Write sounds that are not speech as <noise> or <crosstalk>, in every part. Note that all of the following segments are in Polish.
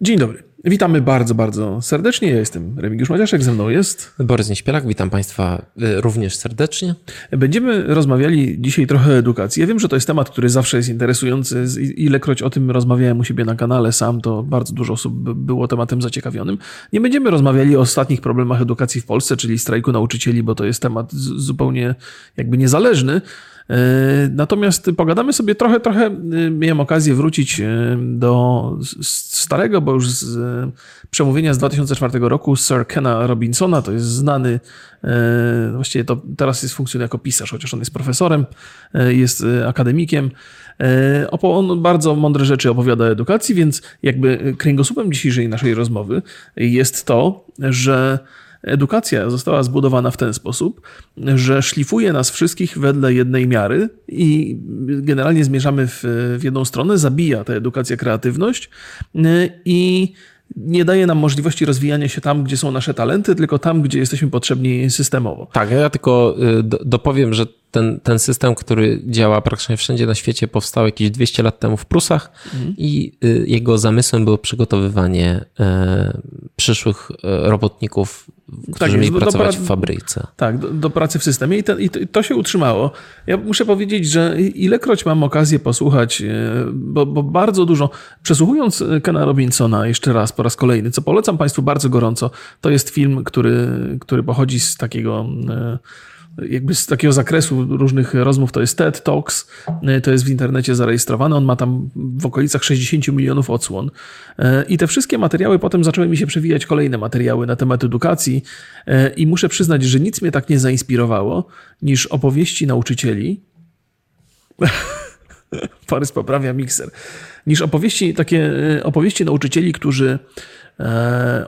Dzień dobry. Witamy bardzo, bardzo serdecznie. Ja jestem Remigiusz Maciaszek, ze mną jest Borys Nieśpielak, witam Państwa y, również serdecznie. Będziemy rozmawiali dzisiaj trochę o edukacji. Ja wiem, że to jest temat, który zawsze jest interesujący. Ilekroć o tym rozmawiałem u siebie na kanale sam, to bardzo dużo osób było tematem zaciekawionym. Nie będziemy rozmawiali o ostatnich problemach edukacji w Polsce, czyli strajku nauczycieli, bo to jest temat zupełnie jakby niezależny. E, natomiast pogadamy sobie trochę, trochę, e, miałem okazję wrócić e, do starego, bo już z przemówienia z 2004 roku Sir Kena Robinsona, to jest znany, właściwie to teraz jest funkcjonuje jako pisarz, chociaż on jest profesorem, jest akademikiem. On bardzo mądre rzeczy opowiada o edukacji, więc jakby kręgosłupem dzisiejszej naszej rozmowy jest to, że Edukacja została zbudowana w ten sposób, że szlifuje nas wszystkich wedle jednej miary i generalnie zmierzamy w, w jedną stronę, zabija ta edukacja kreatywność i nie daje nam możliwości rozwijania się tam, gdzie są nasze talenty, tylko tam, gdzie jesteśmy potrzebni systemowo. Tak, ja tylko y, dopowiem, że ten, ten system, który działa praktycznie wszędzie na świecie, powstał jakieś 200 lat temu w Prusach mhm. i y, jego zamysłem było przygotowywanie e, przyszłych e, robotników, którzy tak, mieli pracować w fabryce. Tak, do, do pracy w systemie I, ten, i, to, i, to, się utrzymało. Ja muszę powiedzieć, że ilekroć mam okazję posłuchać, e, bo, bo bardzo dużo, przesłuchując Kena Robinsona jeszcze raz, po raz kolejny, co polecam Państwu bardzo gorąco, to jest film, który, który pochodzi z takiego jakby z takiego zakresu różnych rozmów to jest TED Talks, to jest w internecie zarejestrowane, on ma tam w okolicach 60 milionów odsłon e, i te wszystkie materiały, potem zaczęły mi się przewijać kolejne materiały na temat edukacji e, i muszę przyznać, że nic mnie tak nie zainspirowało niż opowieści nauczycieli. <laughs> Parys poprawia mikser. Niż opowieści, takie opowieści nauczycieli, którzy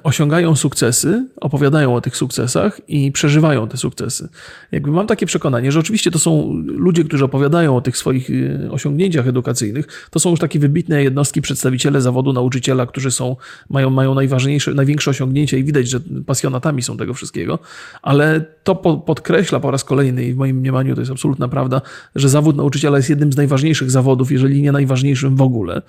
osiągają sukcesy, opowiadają o tych sukcesach i przeżywają te sukcesy. Jakby mam takie przekonanie, że oczywiście to są ludzie, którzy opowiadają o tych swoich e, osiągnięciach edukacyjnych, to są już takie wybitne jednostki, przedstawiciele zawodu nauczyciela, którzy są, mają, mają najważniejsze, największe osiągnięcia i widać, że pasjonatami są tego wszystkiego, ale to podkreśla po raz kolejny i w moim mniemaniu to jest absolutna prawda, że zawód nauczyciela jest jednym z najważniejszych zawodów, jeżeli nie najważniejszym w ogóle.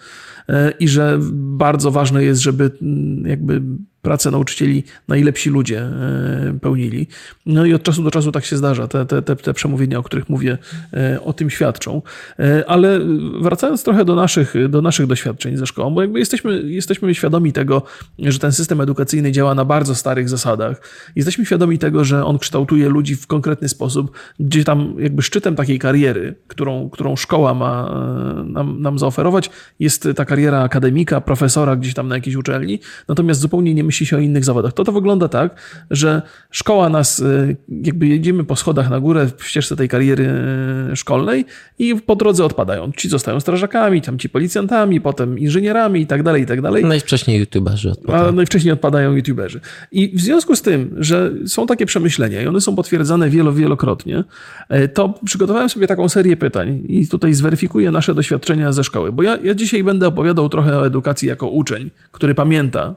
E, i że bardzo ważne jest, żeby mm, jakby pracę nauczycieli najlepsi ludzie e, pełnili. No i od czasu do czasu tak się zdarza. Te, te, te, te przemówienia, o których mówię, e, o tym świadczą. Ale wracając trochę do naszych, do naszych doświadczeń ze szkołą, bo jakby jesteśmy, jesteśmy świadomi tego, że ten system edukacyjny działa na bardzo starych zasadach. Jesteśmy świadomi tego, że on kształtuje ludzi w konkretny sposób, gdzie tam jakby szczytem takiej kariery, którą, którą szkoła ma nam, nam zaoferować, jest taka kariera akademika, profesora gdzieś tam na jakiejś uczelni, natomiast zupełnie nie myśli się o innych zawodach. To to wygląda tak, że szkoła nas, y, jakby jedziemy po schodach na górę w ścieżce tej kariery y, szkolnej i po drodze odpadają. Ci zostają strażakami, tam ci policjantami, potem inżynierami i tak dalej, i tak dalej. Najwcześniej youtuberzy odpadają. A najwcześniej odpadają youtuberzy. I w związku z tym, że są takie przemyślenia i one są potwierdzane wielo, wielokrotnie, y, to przygotowałem sobie taką serię pytań i tutaj zweryfikuję nasze doświadczenia ze szkoły, bo ja, ja dzisiaj będę opowiadał opowiadał trochę o edukacji jako uczeń, który pamięta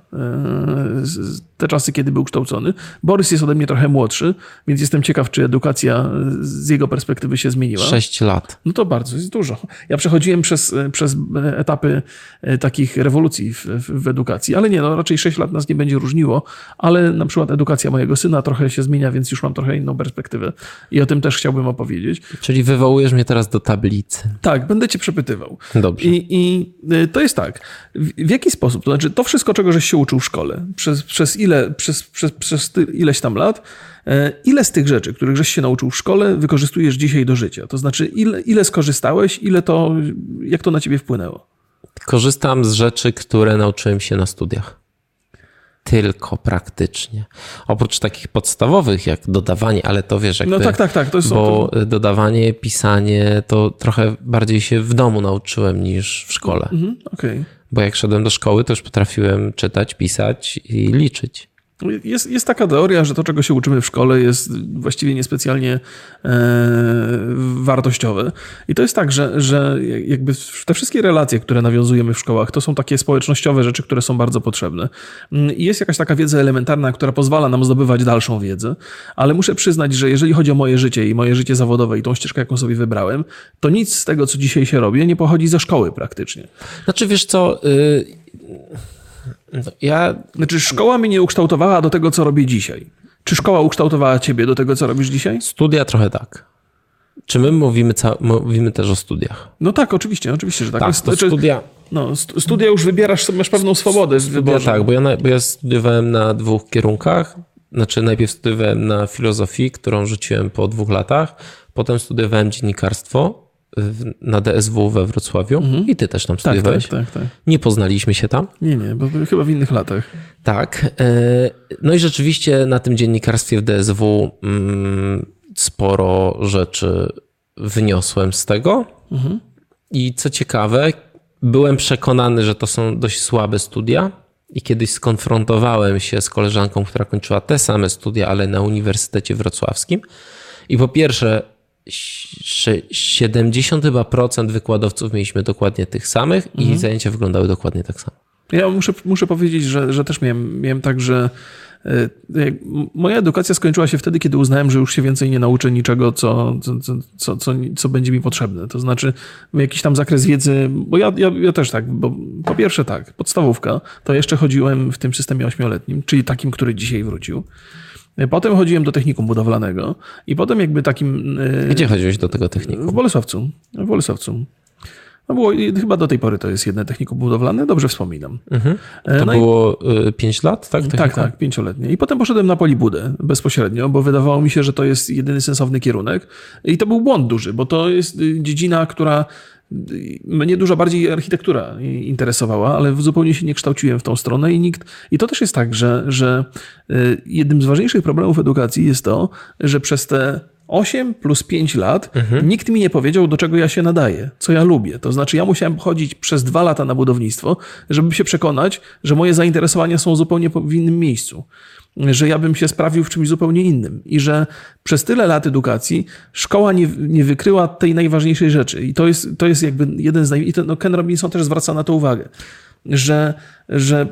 this is te czasy, kiedy był kształcony. Borys jest ode mnie trochę młodszy, więc jestem ciekaw, czy edukacja z jego perspektywy się zmieniła. Sześć lat. No to bardzo, jest dużo. Ja przechodziłem przez, przez etapy e, takich rewolucji w, w, edukacji, ale nie, no raczej sześć lat nas nie będzie różniło, ale na przykład edukacja mojego syna trochę się zmienia, więc już mam trochę inną perspektywę i o tym też chciałbym opowiedzieć. Czyli wywołujesz mnie teraz do tablicy. Tak, będę cię przepytywał. Dobrze. I, i e, to jest tak. W, w jaki sposób? To znaczy, to wszystko, czego żeś się uczył w szkole, przez, przez ile ile, przez, przez, przez ileś tam lat, e, ile z tych rzeczy, których żeś się nauczył w szkole, wykorzystujesz dzisiaj do życia? To znaczy, ile, ile skorzystałeś, ile to, jak to na ciebie wpłynęło? Korzystam z rzeczy, które nauczyłem się na studiach. Tylko praktycznie. Oprócz takich podstawowych, jak dodawanie, ale to wiesz, jakby, No tak, tak, tak. To jest bo dodawanie, pisanie, to trochę bardziej się w domu nauczyłem niż w szkole. Mhm, okay. Bo jak szedłem do szkoły, to już potrafiłem czytać, pisać i liczyć. Jest, jest taka teoria, że to, czego się uczymy w szkole, jest właściwie niespecjalnie e, wartościowe. I to jest tak, że, że jakby te wszystkie relacje, które nawiązujemy w szkołach, to są takie społecznościowe rzeczy, które są bardzo potrzebne. I jest jakaś taka wiedza elementarna, która pozwala nam zdobywać dalszą wiedzę, ale muszę przyznać, że jeżeli chodzi o moje życie i moje życie zawodowe i tą ścieżkę, jaką sobie wybrałem, to nic z tego, co dzisiaj się robi, nie pochodzi ze szkoły praktycznie. Znaczy, wiesz co... Y ja Znaczy, szkoła mnie nie ukształtowała do tego, co robię dzisiaj. Czy szkoła ukształtowała ciebie do tego, co robisz dzisiaj? studia trochę tak. Czy my mówimy, ca- mówimy też o studiach? No tak, oczywiście, oczywiście, że tak. Tak, to znaczy, studia. no, stu- studia już wybierasz, masz pewną swobodę w wyborze. tak, bo ja, bo ja studiowałem na dwóch kierunkach. Znaczy, najpierw studiowałem na filozofii, którą rzuciłem po dwóch latach. Potem studiowałem dziennikarstwo na DSW we Wrocławiu. I ty też tam Mhm. tak, studiowałeś. tak, tak, tak. Nie poznaliśmy się tam. Nie, nie, bo chyba w innych latach. Tak. e, No i rzeczywiście na tym dziennikarstwie w DSW mm, sporo rzeczy wyniosłem z tego. I co ciekawe, byłem przekonany, że to są dość słabe studia. I kiedyś skonfrontowałem się z koleżanką, która kończyła te same studia, ale na Uniwersytecie Wrocławskim. I po pierwsze, 70 chyba procent wykładowców mieliśmy dokładnie tych samych i zajęcia wyglądały dokładnie tak samo. Ja muszę, muszę powiedzieć, że, że też miałem, miałem tak, że e, moja edukacja skończyła się wtedy, kiedy uznałem, że już się więcej nie nauczę niczego, co, co, co, co, co, co będzie mi potrzebne. To znaczy jakiś tam zakres wiedzy, bo ja, ja, ja też tak, bo po pierwsze tak, podstawówka, to jeszcze chodziłem w tym systemie ośmioletnim, czyli takim, który dzisiaj wrócił. Potem chodziłem do technikum budowlanego i potem jakby takim... e, Gdzie chodziłeś do tego technikum? w Bolesławcu. W Bolesławcu. No było, chyba do tej pory to jest jedno technikum budowlane, dobrze wspominam. Mhm. E, To no i- było 5 lat, tak? tak, Technikum? tak, pięcioletnie. I potem poszedłem na Polibudę bezpośrednio, bo wydawało mi się, że to jest jedyny sensowny kierunek. I to był błąd duży, bo to jest dziedzina, która mnie dużo bardziej architektura interesowała, ale zupełnie się nie kształciłem w tą stronę i nikt. I to też jest tak, że, że y, jednym z ważniejszych problemów edukacji jest to, że przez te 8 plus 5 lat nikt mi nie powiedział, do czego ja się nadaję, co ja lubię. To znaczy, ja musiałem chodzić przez dwa lata na budownictwo, żeby się przekonać, że moje zainteresowania są zupełnie w innym miejscu. Że ja bym się sprawił w czymś zupełnie innym. I że przez tyle lat edukacji szkoła nie, nie wykryła tej najważniejszej rzeczy. I to jest, to jest jakby jeden z naj... I to, no Ken Robinson też zwraca na to uwagę. Że, że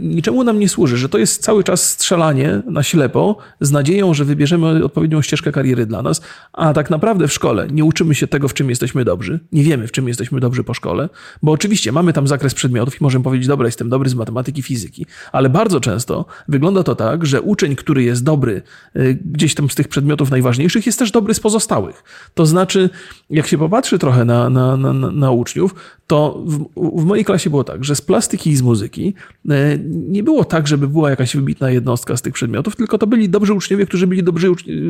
niczemu nam nie służy, że to jest cały czas strzelanie na ślepo z nadzieją, że wybierzemy odpowiednią ścieżkę kariery dla nas, a tak naprawdę w szkole nie uczymy się tego, w czym jesteśmy dobrzy, nie wiemy, w czym jesteśmy dobrzy po szkole, bo oczywiście mamy tam zakres przedmiotów i możemy powiedzieć, dobra, jestem dobry z matematyki, fizyki, ale bardzo często wygląda to tak, że uczeń, który jest dobry y, gdzieś tam z tych przedmiotów najważniejszych, jest też dobry z pozostałych. To znaczy, jak się popatrzy trochę na, na, na, na- uczniów, to w, w mojej klasie było tak, że z plastyki i z muzyki e, nie było tak, żeby była jakaś wybitna jednostka z tych przedmiotów, tylko to byli dobrzy uczniowie, którzy byli dobrzy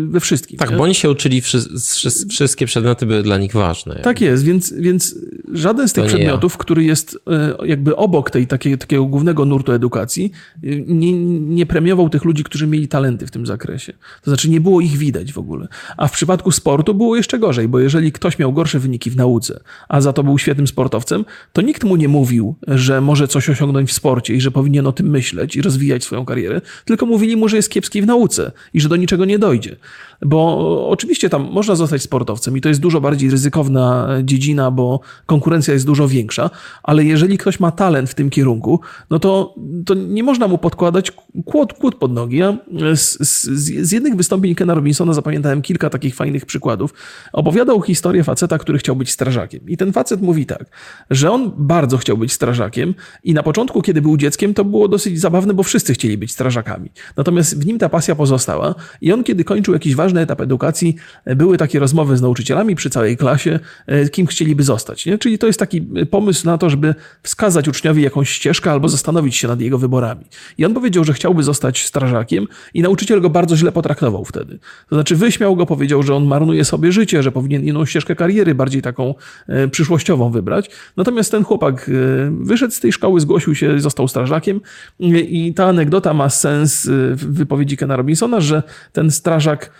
we wszystkim. Tak, nie? bo oni się uczyli, wszy, wszy, wszystkie przedmioty były dla nich ważne. Tak jest, więc, więc żaden z tych przedmiotów, który jest e, jakby obok tej takiej, takiego głównego nurtu edukacji, e, nie, nie premiował tych ludzi, którzy mieli talenty w tym zakresie. To znaczy nie było ich widać w ogóle. A w przypadku sportu było jeszcze gorzej, bo jeżeli ktoś miał gorsze wyniki w nauce, a za to był świetnym sportowcem, to nikt mu nie mówił, że może coś osiągnąć w sporcie i że powinien o tym myśleć i rozwijać swoją karierę, tylko mówili mu, że jest kiepski w nauce i że do niczego nie dojdzie. Bo oczywiście tam można zostać sportowcem i to jest dużo bardziej ryzykowna dziedzina, bo konkurencja jest dużo większa, ale jeżeli ktoś ma talent w tym kierunku, no to, to nie można mu podkładać kłód, kłód pod nogi. Ja z, z, z jednych wystąpień Kena Robinsona zapamiętałem kilka takich fajnych przykładów. Opowiadał historię faceta, który chciał być strażakiem. I ten facet mówi tak, że on bardzo chciał być strażakiem i na początku, kiedy był dzieckiem, to było dosyć zabawne, bo wszyscy chcieli być strażakami. Natomiast w nim ta pasja pozostała i on, kiedy kończył jakiś ważny etap edukacji, były takie rozmowy z nauczycielami przy całej klasie, e, kim chcieliby zostać. Nie? Czyli to jest taki pomysł na to, żeby wskazać uczniowi jakąś ścieżkę albo zastanowić się nad jego wyborami. I on powiedział, że chciałby zostać strażakiem i nauczyciel go bardzo źle potraktował wtedy. To znaczy wyśmiał go, powiedział, że on marnuje sobie życie, że powinien inną ścieżkę kariery, bardziej taką e, przyszłościową wybrać. Natomiast ten chłopak e, wyszedł z tej szkoły, zgłosił się, został strażakiem. I ta anegdota ma sens e, w wypowiedzi Kena Robinsona, że ten strażak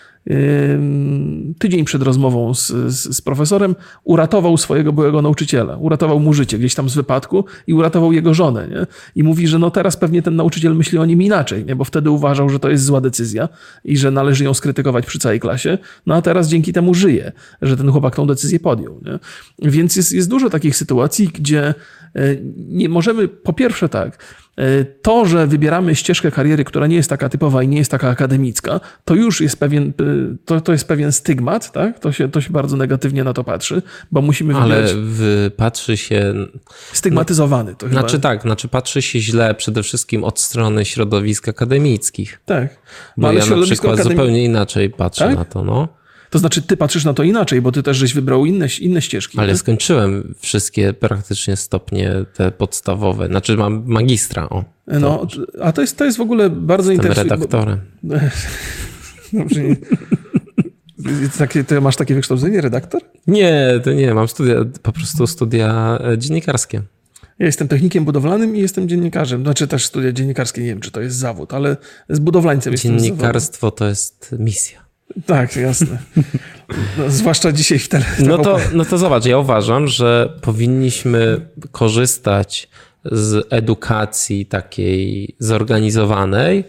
tydzień przed rozmową z, z, z profesorem uratował swojego byłego nauczyciela. Uratował mu życie gdzieś tam z wypadku i uratował jego żonę. Nie? I mówi, że no teraz pewnie ten nauczyciel myśli o nim inaczej, nie? bo wtedy uważał, że to jest zła decyzja i że należy ją skrytykować przy całej klasie. No a teraz dzięki temu żyje, że ten chłopak tą decyzję podjął. Nie? Więc jest, jest dużo takich sytuacji, gdzie e, nie możemy, po pierwsze tak, to, że wybieramy ścieżkę kariery, która nie jest taka typowa i nie jest taka akademicka, to już jest pewien, e, to, to jest pewien stygmat, tak? To się, to się bardzo negatywnie na to patrzy, bo musimy Ale wybierać w, patrzy się. stygmatyzowany. To chyba. Znaczy tak, znaczy patrzy się źle przede wszystkim od strony środowisk akademickich. tak. Bo ale ja na przykład akademi- zupełnie inaczej patrzę Tak? na to, no. To znaczy, ty patrzysz na to inaczej, bo ty też żeś wybrał inne, inne ścieżki. Ale nie? skończyłem wszystkie praktycznie stopnie te podstawowe. Znaczy mam magistra, o. No, a to jest, to jest w ogóle bardzo Jestem interesujące. redaktorem. <laughs> Dobrze, nie- <laughs> Takie, ty masz takie wykształcenie, redaktor? Nie, to nie, mam studia, po prostu studia e, dziennikarskie. Ja jestem technikiem budowlanym i jestem dziennikarzem. Znaczy też studia dziennikarskie, nie wiem, czy to jest zawód, ale z budowlańcem jestem z zawodu. Dziennikarstwo to jest misja. Tak, jasne. No, zwłaszcza dzisiaj w tele. No to, no to zobacz, ja uważam, że powinniśmy korzystać z edukacji takiej zorganizowanej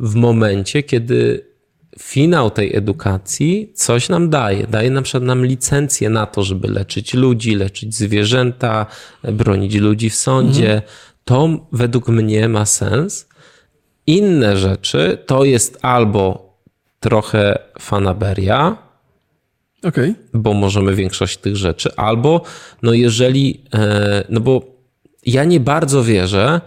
w momencie, kiedy finał tej edukacji coś nam daje. Daje na przykład nam licencję na to, żeby leczyć ludzi, leczyć zwierzęta, bronić ludzi w sądzie. To według mnie ma sens. Inne rzeczy to jest albo trochę fanaberia, Okej. bo możemy większość tych rzeczy, albo no jeżeli, e, no bo ja nie bardzo wierzę,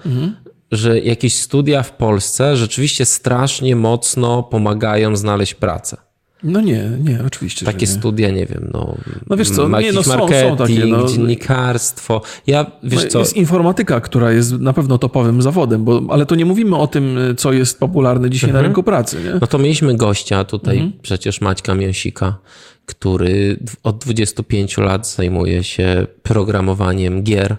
że jakieś studia w Polsce rzeczywiście strasznie mocno pomagają znaleźć pracę. No nie, nie, oczywiście. Takie nie. studia, nie wiem, no, No wiesz co, nie, no są- są marketing, takie, no. dziennikarstwo. Ja, wiesz No, co, Jest informatyka, która jest na pewno topowym zawodem, bo, ale to nie mówimy o tym, co jest popularne dzisiaj Mhm. na rynku pracy. Nie? No to mieliśmy gościa tutaj, przecież Maćka Mięsika, który od 25 lat zajmuje się programowaniem gier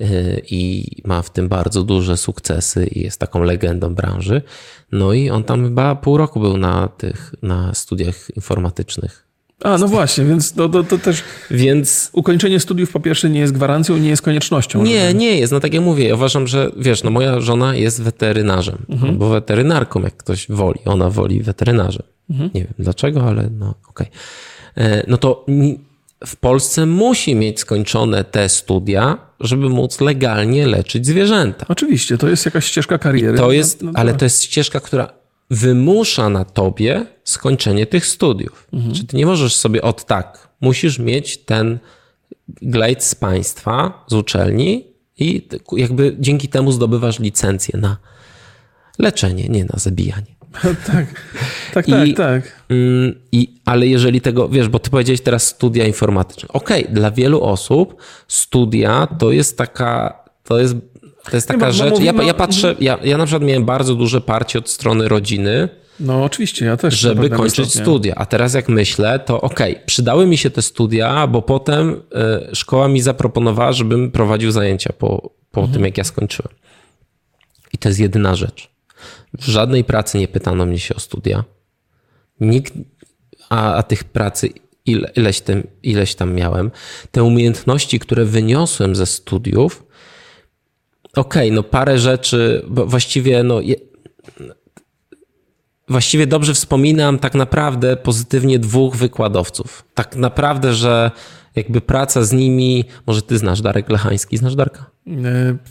y, i ma w tym bardzo duże sukcesy i jest taką legendą branży. No i on tam chyba pół roku był na tych, na studiach informatycznych. A, no właśnie, więc to, to, to też Więc ukończenie studiów po pierwsze nie jest gwarancją, nie jest koniecznością. nie, nie jest. No tak jak mówię, ja uważam, że wiesz, no moja żona jest weterynarzem, albo weterynarką, jak ktoś woli. Ona woli weterynarzem. Nie wiem dlaczego, ale no okej. E, No to w Polsce musi mieć skończone te studia, żeby móc legalnie leczyć zwierzęta. Oczywiście, to jest jakaś ścieżka kariery. To jest, No, no, ale to jest ścieżka, która wymusza na tobie skończenie tych studiów. Czy ty nie możesz sobie od tak, musisz mieć ten glejt z państwa, z uczelni i jakby dzięki temu zdobywasz licencję na leczenie, nie na zabijanie. <laughs> tak, tak, I- tak, tak. Mm, I, ale jeżeli tego, wiesz, bo ty powiedziałeś teraz studia informatyczne. Okej, dla wielu osób studia to jest taka, to jest, to jest taka bo rzecz. mówimy ja, ja patrzę, ja, ja na przykład miałem bardzo duże parcie od strony rodziny, No oczywiście, ja też. żeby kończyć stopniu. studia. A teraz jak myślę, to okej, przydały mi się te studia, bo potem y, szkoła mi zaproponowała, żebym prowadził zajęcia po, po Mhm. tym, jak ja skończyłem. I to jest jedyna rzecz. W żadnej pracy nie pytano mnie się o studia. Nikt, a, a tych pracy ile, ileś, tam, ileś tam miałem. Te umiejętności, które wyniosłem ze studiów, okej, no parę rzeczy, właściwie no, je, właściwie dobrze wspominam tak naprawdę pozytywnie dwóch wykładowców. Tak naprawdę, że jakby praca z nimi, może ty znasz Darek Lechański, znasz Darka? E,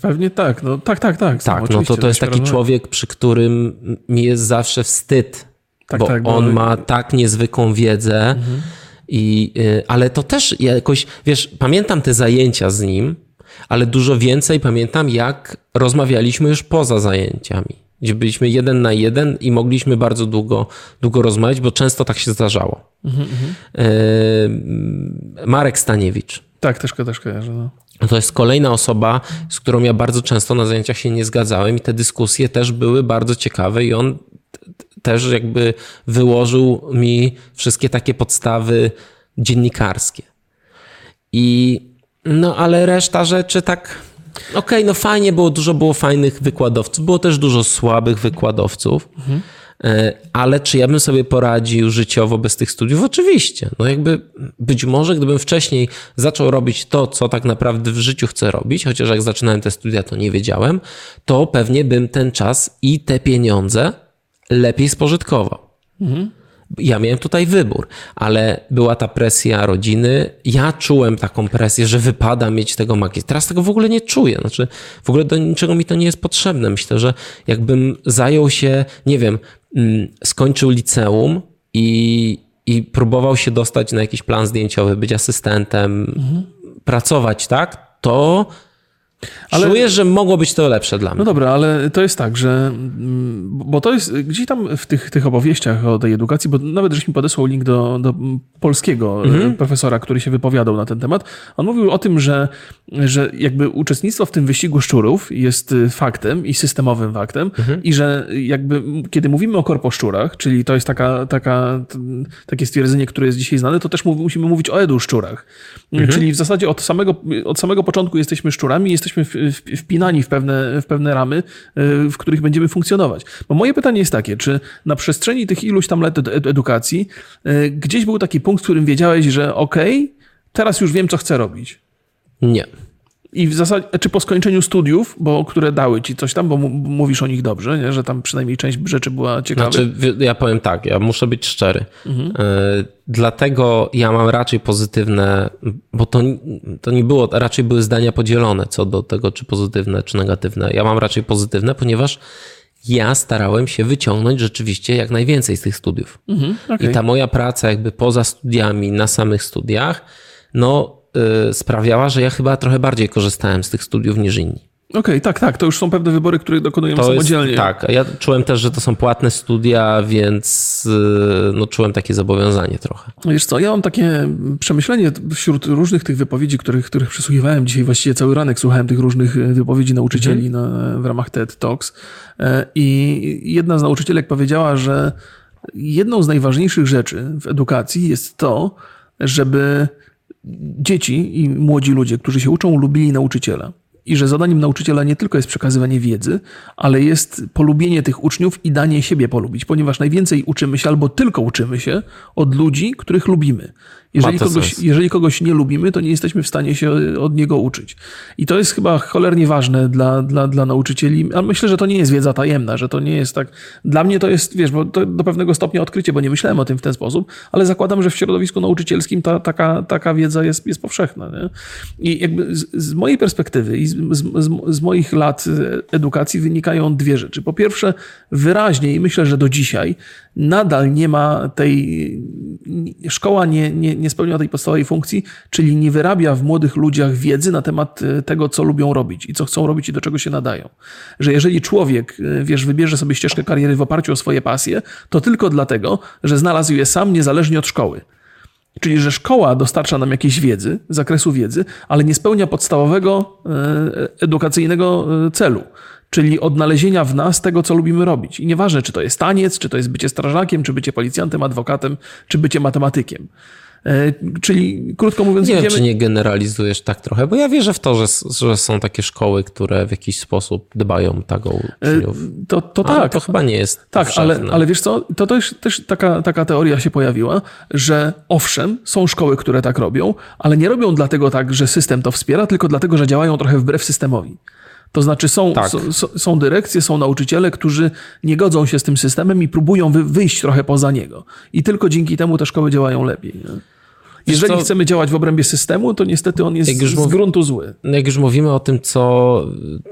Pewnie tak, no tak, tak, tak. sam, Tak, no to to jest taki świadomie. człowiek, przy którym mi jest zawsze wstyd, Tak, bo tak, bo- on ma tak niezwykłą wiedzę. I, y, ale to też jakoś, wiesz, pamiętam te zajęcia z nim, ale dużo więcej pamiętam, jak rozmawialiśmy już poza zajęciami, gdzie byliśmy jeden na jeden i mogliśmy bardzo długo, długo rozmawiać, bo często tak się zdarzało. Y, Marek Staniewicz. Tak, też, też kojarzę. No. To jest kolejna osoba, z którą ja bardzo często na zajęciach się nie zgadzałem i te dyskusje też były bardzo ciekawe i on też jakby wyłożył mi wszystkie takie podstawy dziennikarskie. I no ale reszta rzeczy tak okej, no fajnie było, dużo było fajnych wykładowców, było też dużo słabych wykładowców. E, Ale czy ja bym sobie poradził życiowo bez tych studiów? Oczywiście. No jakby być może gdybym wcześniej zaczął robić to, co tak naprawdę w życiu chcę robić, chociaż jak zaczynałem te studia, to nie wiedziałem, to pewnie bym ten czas i te pieniądze lepiej spożytkował. Ja miałem tutaj wybór, ale była ta presja rodziny. Ja czułem taką presję, że wypada mieć tego magistra. Teraz tego w ogóle nie czuję. Znaczy, w ogóle do niczego mi to nie jest potrzebne. Myślę, że jakbym zajął się, nie wiem, mm, skończył liceum i, i próbował się dostać na jakiś plan zdjęciowy, być asystentem, mhm. pracować, tak? To ale... Czuję, że mogło być to lepsze dla mnie. No dobra, ale to jest tak, że. Mm, bo to jest gdzieś tam w tych, tych opowieściach o tej edukacji, bo nawet żeś mi podesłał link do, do polskiego mhm. profesora, który się wypowiadał na ten temat. On mówił o tym, że, że jakby uczestnictwo w tym wyścigu szczurów jest faktem i systemowym faktem, mhm. i że jakby kiedy mówimy o korposzczurach, czyli to jest taka, taka, takie stwierdzenie, które jest dzisiaj znane, to też musimy mówić o edu szczurach. Mhm. Czyli w zasadzie od samego, od samego początku jesteśmy szczurami, jesteśmy jesteśmy wpinani w pewne, w pewne ramy, e, w których będziemy funkcjonować. Bo moje pytanie jest takie, czy na przestrzeni tych iluś tam lat edukacji e, gdzieś był taki punkt, w którym wiedziałeś, że okej, okay, teraz już wiem, co chcę robić? Nie. I w zasadzie, czy po skończeniu studiów, bo które dały ci coś tam, bo mówisz o nich dobrze, nie? że tam przynajmniej część rzeczy była ciekawa. Znaczy, ja powiem tak, ja muszę być szczery. Mhm. E, dlatego ja mam raczej pozytywne, bo to, to nie było, raczej były zdania podzielone co do tego, czy pozytywne, czy negatywne. Ja mam raczej pozytywne, ponieważ ja starałem się wyciągnąć rzeczywiście jak najwięcej z tych studiów. Mhm, okay. I ta moja praca jakby poza studiami, na samych studiach, no sprawiała, że ja chyba trochę bardziej korzystałem z tych studiów niż inni. Okej, okay, tak, tak. To już są pewne wybory, które dokonujemy to samodzielnie. Jest, tak, ja czułem też, że to są płatne studia, więc y, no, czułem takie zobowiązanie trochę. Wiesz co, ja mam takie przemyślenie wśród różnych tych wypowiedzi, których, których przysłuchiwałem dzisiaj, właściwie cały ranek słuchałem tych różnych wypowiedzi nauczycieli mhm. na, w ramach TED Talks e, i jedna z nauczycielek powiedziała, że jedną z najważniejszych rzeczy w edukacji jest to, żeby dzieci i młodzi ludzie, którzy się uczą, lubili nauczyciela. I że zadaniem nauczyciela nie tylko jest przekazywanie wiedzy, ale jest polubienie tych uczniów i danie siebie polubić, ponieważ najwięcej uczymy się albo tylko uczymy się od ludzi, których lubimy. Jeżeli kogoś, jeżeli kogoś nie lubimy, to nie jesteśmy w stanie się od niego uczyć. I to jest chyba cholernie ważne dla, dla, dla nauczycieli. A myślę, że to nie jest wiedza tajemna, że to nie jest tak. Dla mnie to jest, wiesz, bo to do pewnego stopnia odkrycie, bo nie myślałem o tym w ten sposób, ale zakładam, że w środowisku nauczycielskim ta, taka, taka wiedza jest, jest powszechna. Nie? I jakby z, z, mojej perspektywy i z, z, z moich lat edukacji wynikają dwie rzeczy. Po pierwsze, wyraźnie i myślę, że do dzisiaj nadal nie ma tej. Szkoła nie, nie, nie spełnia tej podstawowej funkcji, czyli nie wyrabia w młodych ludziach wiedzy na temat e, tego, co lubią robić i co chcą robić i do czego się nadają. Że jeżeli człowiek, e, wiesz, wybierze sobie ścieżkę kariery w oparciu o swoje pasje, to tylko dlatego, że znalazł je sam niezależnie od szkoły. Czyli, że szkoła dostarcza nam jakiejś wiedzy, zakresu wiedzy, ale nie spełnia podstawowego e, edukacyjnego celu czyli odnalezienia w nas tego, co lubimy robić. I nieważne, czy to jest taniec, czy to jest bycie strażakiem, czy bycie policjantem, adwokatem, czy bycie matematykiem. E, czyli krótko mówiąc, nie idziemy... wiem, czy nie generalizujesz tak trochę, bo ja wierzę w to, że, że są takie szkoły, które w jakiś sposób dbają tak o uczniów. To, to tak. To chyba nie jest. Tak, ale, ale wiesz co, to też, też taka, taka teoria się pojawiła, że owszem, są szkoły, które tak robią, ale nie robią dlatego tak, że system to wspiera, tylko dlatego, że działają trochę wbrew systemowi. To znaczy są, tak. są dyrekcje, są nauczyciele, którzy nie godzą się z tym systemem i próbują wy, wyjść trochę poza niego. I tylko dzięki temu te szkoły działają lepiej. Nie? Jeżeli co, chcemy działać w obrębie systemu, to niestety on jest z gruntu zły. Jak już mówimy o tym, co,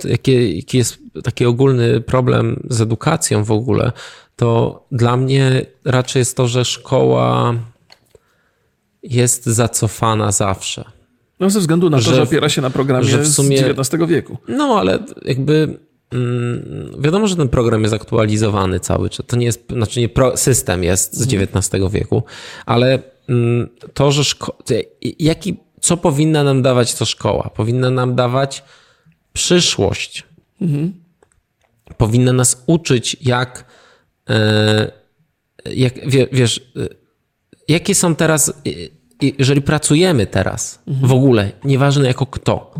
jaki, jaki jest taki ogólny problem z edukacją w ogóle, to dla mnie raczej jest to, że szkoła jest zacofana zawsze. No ze względu na to, że, że opiera się na programie że w sumie, z XIX wieku. No ale jakby mm, wiadomo, że ten program jest aktualizowany cały czas. To nie jest, znaczy nie pro, system jest z XIX mhm. wieku, ale mm, to, że szko- jaki, co powinna nam dawać to szkoła? Powinna nam dawać przyszłość. Mhm. Powinna nas uczyć, jak, e, jak wiesz, e, jakie są teraz jeżeli pracujemy teraz mhm. w ogóle, nieważne jako kto,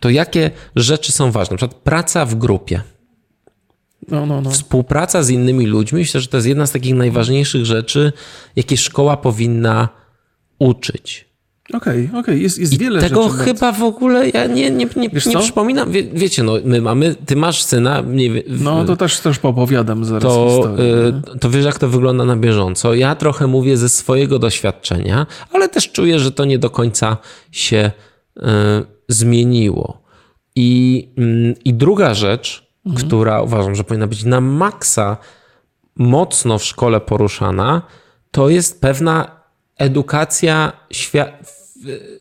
to jakie rzeczy są ważne? Na przykład praca w grupie. No, no, no. Współpraca z innymi ludźmi, myślę, że to jest jedna z takich najważniejszych rzeczy, jakie szkoła powinna uczyć. Okej, okej, jest, jest I wiele tego rzeczy. chyba w ogóle ja nie, nie, nie, Wiesz nie co? przypominam. Wie, wiecie, no my mamy, ty masz syna, nie, w- No to też, też poopowiadam zaraz to, historię. y, to wiesz, jak to wygląda na bieżąco. Ja trochę mówię ze swojego doświadczenia, ale też czuję, że to nie do końca się y, zmieniło. I, mm, I druga rzecz, która uważam, że powinna być na maksa mocno w szkole poruszana, to jest pewna edukacja świa-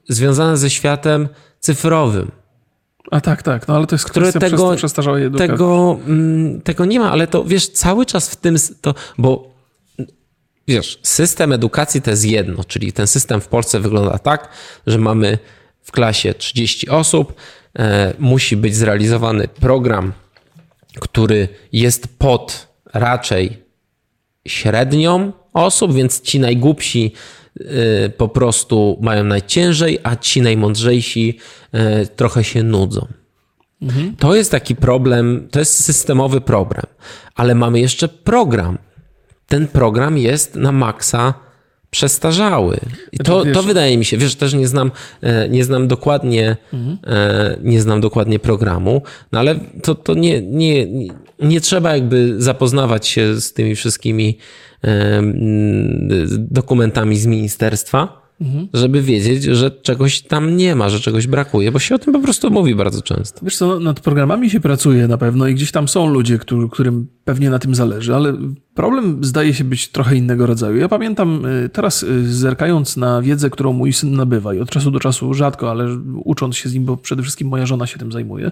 związana ze światem cyfrowym. A tak, tak, no ale to jest które tego- tego, przestarzałej edukacji. Tego, mm, tego nie ma, ale to wiesz, cały czas w tym, to, bo wiesz, system edukacji to jest jedno, czyli ten system w Polsce wygląda tak, że mamy w klasie 30 osób, e, musi być zrealizowany program, który jest pod raczej średnią osób, więc ci najgłupsi po prostu mają najciężej, a ci najmądrzejsi y, trochę się nudzą. To jest taki problem, to jest systemowy problem, ale mamy jeszcze program. Ten program jest na maksa przestarzały. I to, Znaczy, to wydaje mi się, wiesz, też nie znam, e, nie znam dokładnie, e, nie znam dokładnie programu, no ale to, to nie, nie, nie- trzeba jakby zapoznawać się z tymi wszystkimi dokumentami z ministerstwa, żeby wiedzieć, że czegoś tam nie ma, że czegoś brakuje, bo się o tym po prostu mówi bardzo często. Wiesz co, no, nad programami się pracuje na pewno i gdzieś tam są ludzie, którym pewnie na tym zależy, ale problem zdaje się być trochę innego rodzaju. Ja pamiętam y, teraz y, zerkając na wiedzę, którą mój syn nabywa i od czasu do czasu rzadko, ale ucząc się z nim, bo przede wszystkim moja żona się tym zajmuje,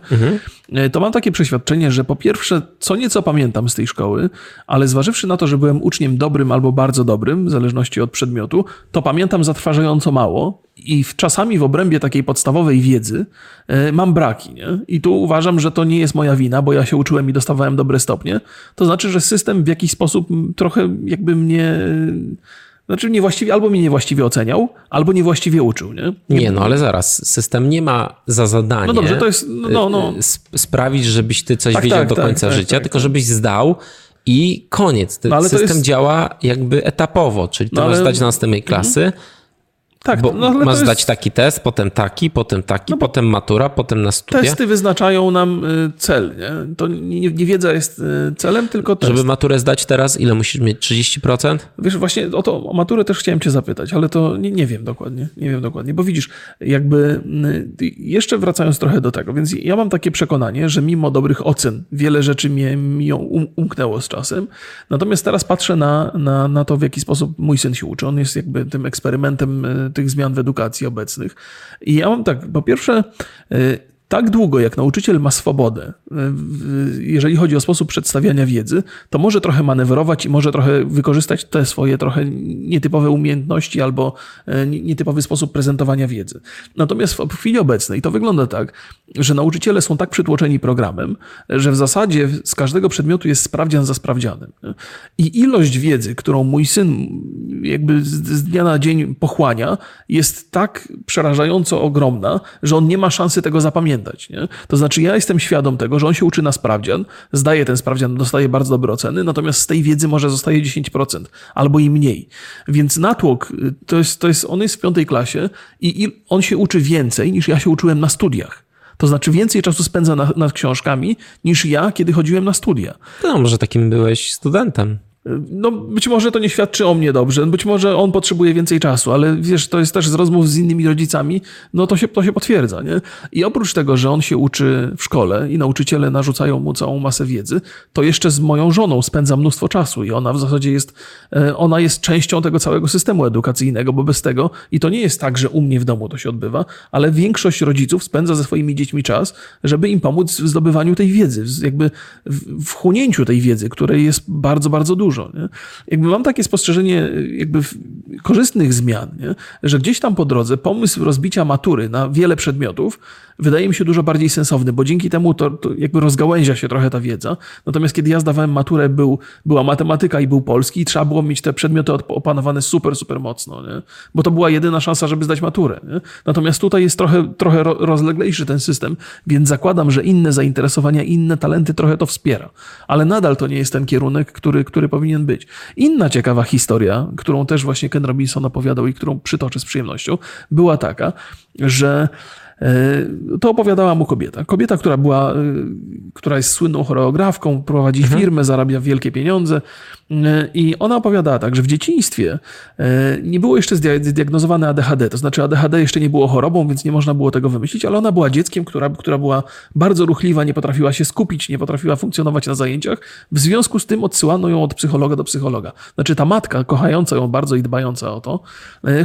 y, to mam takie przeświadczenie, że po pierwsze co nieco pamiętam z tej szkoły, ale zważywszy na to, że byłem uczniem dobrym albo bardzo dobrym, w zależności od przedmiotu, to pamiętam zatrważająco mało i w, czasami w obrębie takiej podstawowej wiedzy e, mam braki. Nie? I tu uważam, że to nie jest moja wina, bo ja się uczyłem i dostawałem dobre stopnie. To znaczy, że system w jakiś sposób trochę jakby mnie... e, Znaczy niewłaściwie, albo mnie niewłaściwie oceniał, albo niewłaściwie uczył, nie? Nie, no ale zaraz, system nie ma za zadanie No dobrze, to jest, no, no, no. y, sp- sprawić, żebyś ty coś Tak, wiedział tak, do tak, końca tak, życia, tak, tylko tak. żebyś zdał i koniec. No, system jest- działa jakby etapowo, czyli ty No, masz ale- zdać do następnej klasy, tak, bo no, masz to jest, No zdać taki test, potem taki, potem taki, potem matura, potem na studia. testy wyznaczają nam y, cel, nie? To nie, nie wiedza jest y, celem, tylko test. Żeby maturę zdać teraz, ile musisz mieć? 30%? Wiesz, właśnie o to, o maturę też chciałem cię zapytać, ale to nie, nie wiem dokładnie, nie wiem dokładnie, bo widzisz, jakby y, jeszcze wracając trochę do tego, więc ja mam takie przekonanie, że mimo dobrych ocen wiele rzeczy mnie, mi ją um, umknęło z czasem, natomiast teraz patrzę na, na, na to, w jaki sposób mój syn się uczy, on jest jakby tym eksperymentem tych zmian w edukacji obecnych. I ja mam tak, po pierwsze, y, tak długo, jak nauczyciel ma swobodę, w- jeżeli chodzi o sposób przedstawiania wiedzy, to może trochę manewrować i może trochę wykorzystać te swoje trochę nietypowe umiejętności albo e, nie- nietypowy sposób prezentowania wiedzy. Natomiast w chwili obecnej to wygląda tak, że nauczyciele są tak przytłoczeni programem, że w zasadzie z każdego przedmiotu jest sprawdzian za sprawdzianem. I ilość wiedzy, którą mój syn jakby z dnia na dzień pochłania, jest tak przerażająco ogromna, że on nie ma szansy tego zapamiętać. Nie? To znaczy, ja jestem świadom tego, że on się uczy na sprawdzian, zdaje ten sprawdzian, dostaje bardzo dobre oceny, natomiast z tej wiedzy może zostaje 10% albo i mniej. Więc natłok y, to jest, to jest on jest w piątej klasie i, i on się uczy więcej niż ja się uczyłem na studiach. To znaczy więcej czasu spędza na, nad książkami niż ja, kiedy chodziłem na studia. No, może takim byłeś studentem. No, być może to nie świadczy o mnie dobrze, być może on potrzebuje więcej czasu, ale wiesz, to jest też z rozmów z innymi rodzicami, no to się, to się potwierdza, nie? I oprócz tego, że on się uczy w szkole i nauczyciele narzucają mu całą masę wiedzy, to jeszcze z moją żoną spędza mnóstwo czasu i ona w zasadzie jest, e, ona jest częścią tego całego systemu edukacyjnego, bo bez tego, i to nie jest tak, że u mnie w domu to się odbywa, ale większość rodziców spędza ze swoimi dziećmi czas, żeby im pomóc w zdobywaniu tej wiedzy, jakby w wchłonięciu tej wiedzy, której jest bardzo, bardzo dużo. Nie? Jakby mam takie spostrzeżenie jakby korzystnych zmian, nie? że gdzieś tam po drodze pomysł rozbicia matury na wiele przedmiotów wydaje mi się dużo bardziej sensowny, bo dzięki temu to, to jakby rozgałęzia się trochę ta wiedza. Natomiast kiedy ja zdawałem maturę, był, była matematyka i był polski i trzeba było mieć te przedmioty opanowane super, super mocno, nie? bo to była jedyna szansa, żeby zdać maturę. Nie? Natomiast tutaj jest trochę, trochę ro- rozleglejszy ten system, więc zakładam, że inne zainteresowania, inne talenty trochę to wspiera. Ale nadal to nie jest ten kierunek, który, który powinien powinien być. Inna ciekawa historia, którą też właśnie Ken Robinson opowiadał i którą przytoczę z przyjemnością, była taka, że to opowiadała mu kobieta. Kobieta, która była, e, która jest słynną choreografką, prowadzi firmę, zarabia wielkie pieniądze. E, I ona opowiadała tak, że w dzieciństwie nie było jeszcze zdiagnozowane ADHD. To znaczy, ADHD jeszcze nie było chorobą, więc nie można było tego wymyślić, ale ona była dzieckiem, która, która była bardzo ruchliwa, nie potrafiła się skupić, nie potrafiła funkcjonować na zajęciach. W związku z tym odsyłano ją od psychologa do psychologa. Znaczy, ta matka, kochająca ją bardzo i dbająca o to,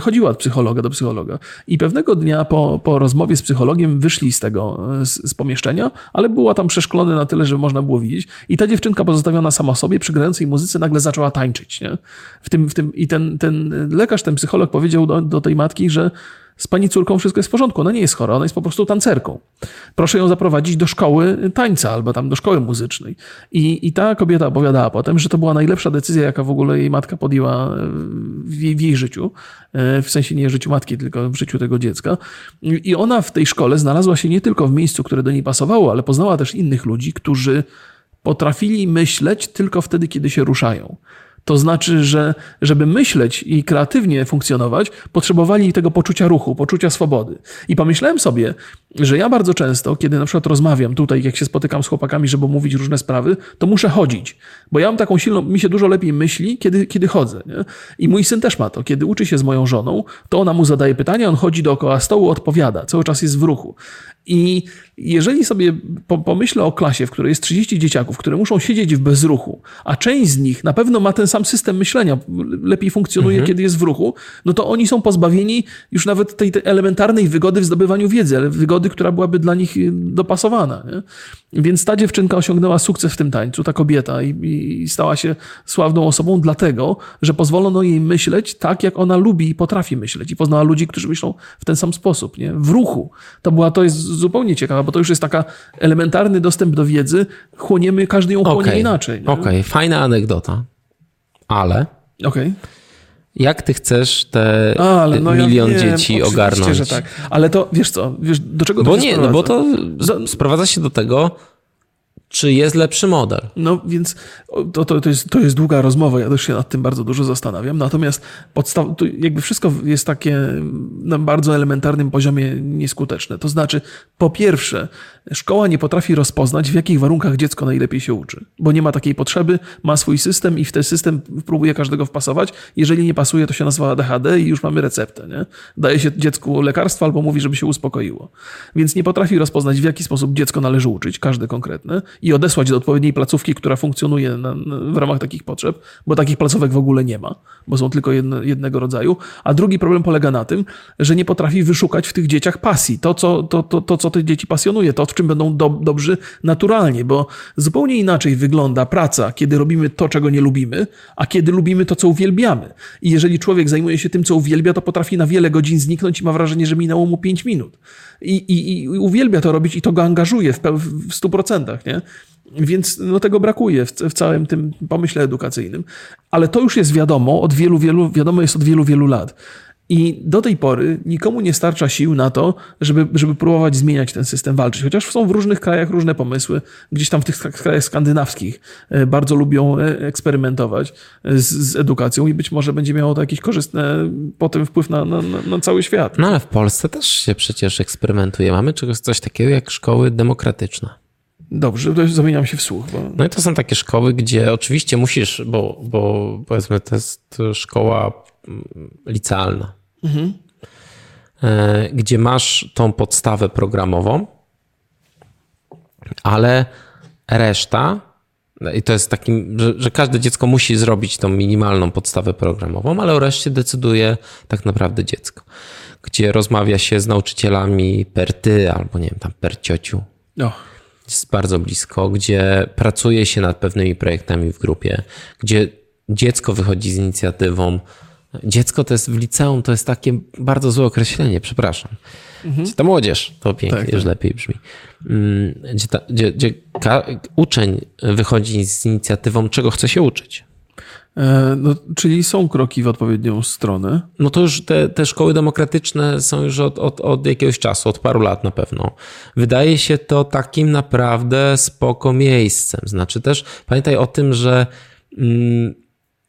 chodziła od psychologa do psychologa. I pewnego dnia po, po rozmowie z psychologiem wyszli z tego, z, z pomieszczenia, ale była tam przeszklony na tyle, że można było widzieć. I ta dziewczynka pozostawiona sama sobie przy grającej muzyce nagle zaczęła tańczyć. Nie? W tym, w tym, I ten, ten lekarz, ten psycholog powiedział do, do tej matki, że z pani córką wszystko jest w porządku. Ona nie jest chora, ona jest po prostu tancerką. Proszę ją zaprowadzić do szkoły tańca albo tam do szkoły muzycznej. I, i ta kobieta opowiadała potem, że to była najlepsza decyzja, jaka w ogóle jej matka podjęła w jej, w jej życiu. E, w sensie nie życiu matki, tylko w życiu tego dziecka. I ona w tej szkole znalazła się nie tylko w miejscu, które do niej pasowało, ale poznała też innych ludzi, którzy potrafili myśleć tylko wtedy, kiedy się ruszają. To znaczy, że żeby myśleć i kreatywnie funkcjonować, potrzebowali tego poczucia ruchu, poczucia swobody. I pomyślałem sobie, że ja bardzo często, kiedy na przykład rozmawiam tutaj, jak się spotykam z chłopakami, żeby mówić różne sprawy, to muszę chodzić. Bo ja mam taką silną, mi się dużo lepiej myśli, kiedy, kiedy chodzę. Nie? I mój syn też ma to. Kiedy uczy się z moją żoną, to ona mu zadaje pytania, on chodzi dookoła stołu, odpowiada, cały czas jest w ruchu. I jeżeli sobie pomyślę o klasie, w której jest 30 dzieciaków, które muszą siedzieć w bezruchu, a część z nich na pewno ma ten sam system myślenia, lepiej funkcjonuje, mhm. kiedy jest w ruchu, no to oni są pozbawieni już nawet tej, tej elementarnej wygody w zdobywaniu wiedzy, ale wygody, która byłaby dla nich y, dopasowana. Nie? Więc ta dziewczynka osiągnęła sukces w tym tańcu, ta kobieta, i, i stała się sławną osobą, dlatego, że pozwolono jej myśleć tak, jak ona lubi i potrafi myśleć. I poznała ludzi, którzy myślą w ten sam sposób, nie? w ruchu. To była, to jest zupełnie ciekawe, bo to już jest taka elementarny dostęp do wiedzy, chłoniemy, każdy ją chłonie okay. inaczej. Okej, okay. fajna anegdota, ale... Okej. Okay. Jak ty chcesz te Ale, no milion ja wiem, dzieci ogarnąć? że tak. Ale to, wiesz co, wiesz, do czego bo to nie, no bo to sprowadza się do tego, czy jest lepszy model. No więc to, to, to, jest, to jest długa rozmowa, ja też się nad tym bardzo dużo zastanawiam. Natomiast podstaw, jakby wszystko jest takie na bardzo elementarnym poziomie nieskuteczne. To znaczy, po pierwsze, szkoła nie potrafi rozpoznać, w jakich warunkach dziecko najlepiej się uczy, bo nie ma takiej potrzeby, ma swój system i w ten system próbuje każdego wpasować. Jeżeli nie pasuje, to się nazywa ADHD i już mamy receptę. Nie? Daje się dziecku lekarstwo albo mówi, żeby się uspokoiło. Więc nie potrafi rozpoznać, w jaki sposób dziecko należy uczyć, każde konkretne i odesłać do odpowiedniej placówki, która funkcjonuje na, w ramach takich potrzeb, bo takich placówek w ogóle nie ma, bo są tylko jedne, jednego rodzaju. A drugi problem polega na tym, że nie potrafi wyszukać w tych dzieciach pasji, to, co, to, to, to, co te dzieci pasjonuje, to, w czym będą do, dobrzy naturalnie, bo zupełnie inaczej wygląda praca, kiedy robimy to, czego nie lubimy, a kiedy lubimy to, co uwielbiamy. I jeżeli człowiek zajmuje się tym, co uwielbia, to potrafi na wiele godzin zniknąć i ma wrażenie, że minęło mu 5 minut. I, i, i uwielbia to robić i to go angażuje w, w 100%, nie? Więc no, tego brakuje w, w, całym tym pomyśle edukacyjnym. Ale to już jest wiadomo od wielu, wielu, wiadomo jest od wielu, wielu lat. I do tej pory nikomu nie starcza sił na to, żeby, żeby próbować zmieniać ten system, walczyć. Chociaż są w różnych krajach różne pomysły. Gdzieś tam w tych krajach skandynawskich e, bardzo lubią e, eksperymentować z, z edukacją i być może będzie miało to jakiś korzystny potem wpływ na, na, na, cały świat. No ale w Polsce też się przecież eksperymentuje. Mamy czegoś coś takiego jak szkoły demokratyczne. Dobrze, to zamieniam się w słuch. Bo... No i to są takie szkoły, gdzie oczywiście musisz, bo, bo powiedzmy to jest szkoła mm, licealna, mhm. gdzie masz tą podstawę programową, ale reszta, i to jest takim, że, że, każde dziecko musi zrobić tą minimalną podstawę programową, ale o reszcie decyduje tak naprawdę dziecko, gdzie rozmawia się z nauczycielami per ty albo nie wiem, tam per ciociu. Jest bardzo blisko, gdzie pracuje się nad pewnymi projektami w grupie, gdzie dziecko wychodzi z inicjatywą. Dziecko to jest w liceum, to jest takie bardzo złe określenie, przepraszam. Mhm. Ta młodzież, to pięknie, tak, już tak. lepiej brzmi. Mm, gdzie, ta, gdzie, gdzie uczeń wychodzi z inicjatywą, czego chce się uczyć. E, no, czyli są kroki w odpowiednią stronę. No to już te, te szkoły demokratyczne są już od, od, od jakiegoś czasu, od paru lat na pewno. Wydaje się to takim naprawdę spoko miejscem. Znaczy też pamiętaj o tym, że mm,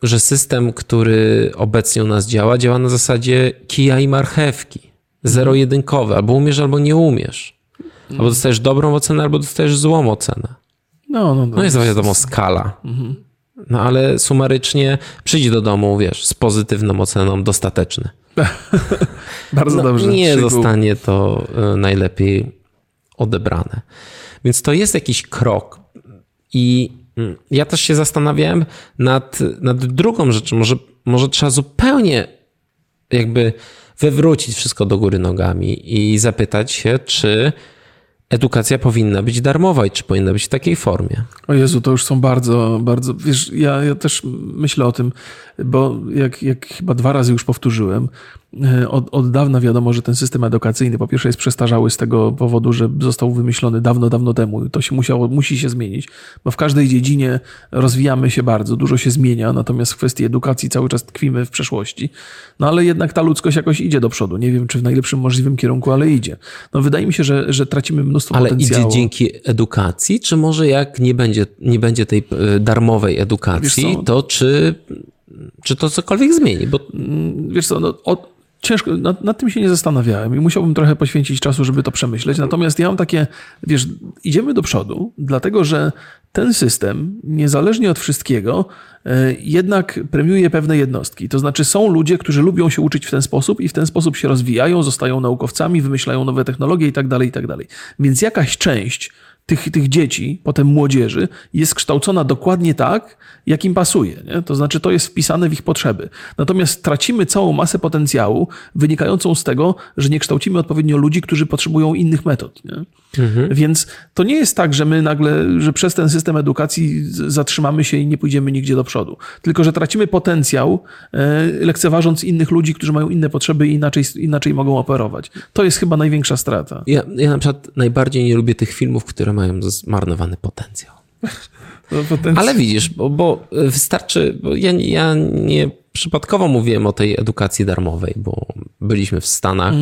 że system, który obecnie u nas działa, działa na zasadzie kija i marchewki. Zero-jedynkowe. Albo umiesz, albo nie umiesz. Albo dostajesz dobrą ocenę, albo dostajesz złą ocenę. No, no, no. No jest wiadomo skala. No ale sumarycznie przyjdź do domu, wiesz, z pozytywną oceną dostateczny. <laughs> Bardzo No, dobrze. nie zostanie to e, najlepiej odebrane. Więc to jest jakiś krok. I mm, ja też się zastanawiałem nad, nad drugą rzeczą. Może, może trzeba zupełnie jakby wywrócić wszystko do góry nogami i zapytać się, czy edukacja powinna być darmowa i czy powinna być w takiej formie. O Jezu, to już są bardzo, bardzo. Wiesz, ja, ja też myślę o tym, bo jak, jak chyba dwa razy już powtórzyłem, od, od dawna wiadomo, że ten system edukacyjny po pierwsze jest przestarzały z tego powodu, że został wymyślony dawno, dawno temu. To się musiało, musi się zmienić, bo w każdej dziedzinie rozwijamy się bardzo, dużo się zmienia, natomiast w kwestii edukacji cały czas tkwimy w przeszłości. No ale jednak ta ludzkość jakoś idzie do przodu. Nie wiem, czy w najlepszym możliwym kierunku, ale idzie. No wydaje mi się, że, że tracimy mnóstwo Ale potencjału. idzie dzięki edukacji, czy może jak nie będzie, nie będzie tej e, darmowej edukacji, to czy, czy to cokolwiek zmieni? Bo wiesz co, no, o, ciężko, nad, nad tym się nie zastanawiałem i musiałbym trochę poświęcić czasu, żeby to przemyśleć. Natomiast ja mam takie, wiesz, idziemy do przodu, dlatego że ten system, niezależnie od wszystkiego, e, jednak premiuje pewne jednostki. To znaczy są ludzie, którzy lubią się uczyć w ten sposób i w ten sposób się rozwijają, zostają naukowcami, wymyślają nowe technologie i tak dalej, i tak. Więc jakaś część tych, tych dzieci, potem młodzieży, jest kształcona dokładnie tak, jak im pasuje. Nie? To znaczy, to jest wpisane w ich potrzeby. Natomiast tracimy całą masę potencjału wynikającą z tego, że nie kształcimy odpowiednio ludzi, którzy potrzebują innych metod. Nie? Więc to nie jest tak, że my nagle, że przez ten system edukacji zatrzymamy się i nie pójdziemy nigdzie do przodu. Tylko, że tracimy potencjał, e, lekceważąc innych ludzi, którzy mają inne potrzeby i inaczej, inaczej mogą operować. To jest chyba największa strata. ja, ja na przykład najbardziej nie lubię tych filmów, które mają zmarnowany potencjał. <laughs> Potencjał- Ale widzisz, bo, bo wystarczy, bo ja, ja nie przypadkowo mówiłem o tej edukacji darmowej, bo byliśmy w Stanach,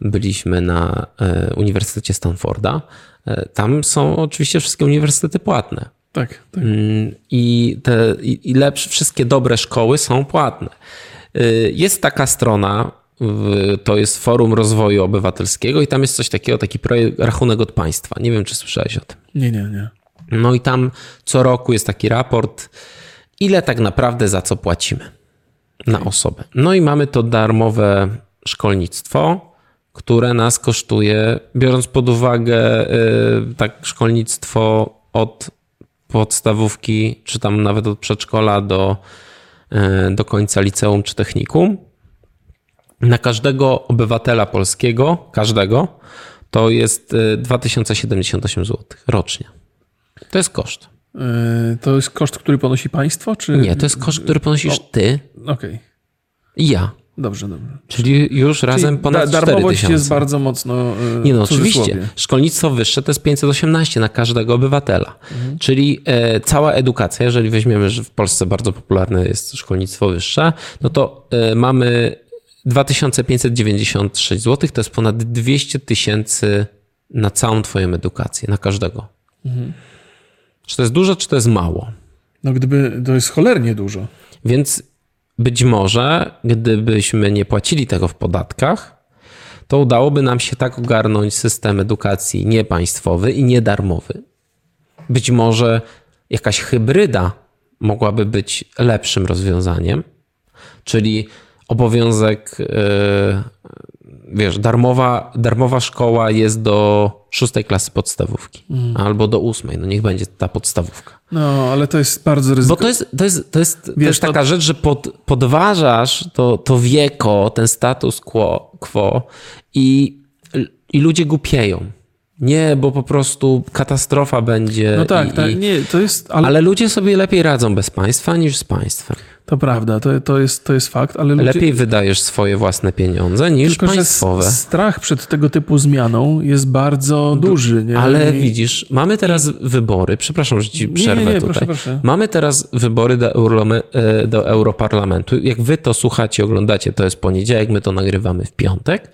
byliśmy na e, Uniwersytecie Stanforda. E, tam są oczywiście wszystkie uniwersytety płatne. Tak, tak. Mm, I te i, lepsze, wszystkie dobre szkoły są płatne. Y, Jest taka strona, to jest Forum Rozwoju Obywatelskiego i tam jest coś takiego, taki projekt rachunek od państwa. Nie wiem, czy słyszałeś o tym. Nie, nie, nie. No i tam co roku jest taki raport, ile tak naprawdę za co płacimy na osobę. No i mamy to darmowe szkolnictwo, które nas kosztuje, biorąc pod uwagę y, tak szkolnictwo od podstawówki, czy tam nawet od przedszkola do, y, do końca liceum czy technikum. Na każdego obywatela polskiego, każdego, to jest y, 2078 zł rocznie. To jest koszt. To jest koszt, który ponosi państwo, czy... Nie, to jest koszt, który ponosisz ty Okej, i ja. Dobrze, dobrze. Czyli już razem Czyli ponad da- 4 Darmowość tysiące. jest bardzo mocno yy, Nie no, oczywiście. Szkolnictwo wyższe to jest 518 na każdego obywatela. Mhm. Czyli e, cała edukacja, jeżeli weźmiemy, że w Polsce bardzo popularne jest szkolnictwo wyższe, no to e, mamy 2596 zł, to jest ponad 200 tysięcy na całą twoją edukację, na każdego. Mhm. Czy to jest dużo, czy to jest mało? No gdyby, to jest cholernie dużo. Więc być może, gdybyśmy nie płacili tego w podatkach, to udałoby nam się tak ogarnąć system edukacji niepaństwowy i niedarmowy. Być może jakaś hybryda mogłaby być lepszym rozwiązaniem, czyli obowiązek, yy, wiesz, darmowa, darmowa szkoła jest do szóstej klasy podstawówki albo do ósmej, no niech będzie ta podstawówka. No, ale to jest bardzo Bo ryzykowne. to jest, to jest, to jest, to Wiesz, jest to- taka rzecz, że pod, podważasz to, to wieko, ten status quo, quo i, i ludzie głupieją. Nie, bo po prostu katastrofa będzie. No tak, i, tak, i, nie, to jest, ale, ale ludzie sobie lepiej radzą bez państwa niż z państwem. to prawda, to, to, jest, to jest fakt, ale ludzie... Lepiej wydajesz swoje własne pieniądze niż Tylko, państwowe. strach przed tego typu zmianą jest bardzo duży, nie? Ale I- widzisz, mamy teraz wybory. Przepraszam, że ci przerwę nie, nie, tutaj. proszę, proszę. Mamy teraz wybory do, Eurome- e, do Europarlamentu. Jak wy to słuchacie, oglądacie, to jest poniedziałek, my to nagrywamy w piątek.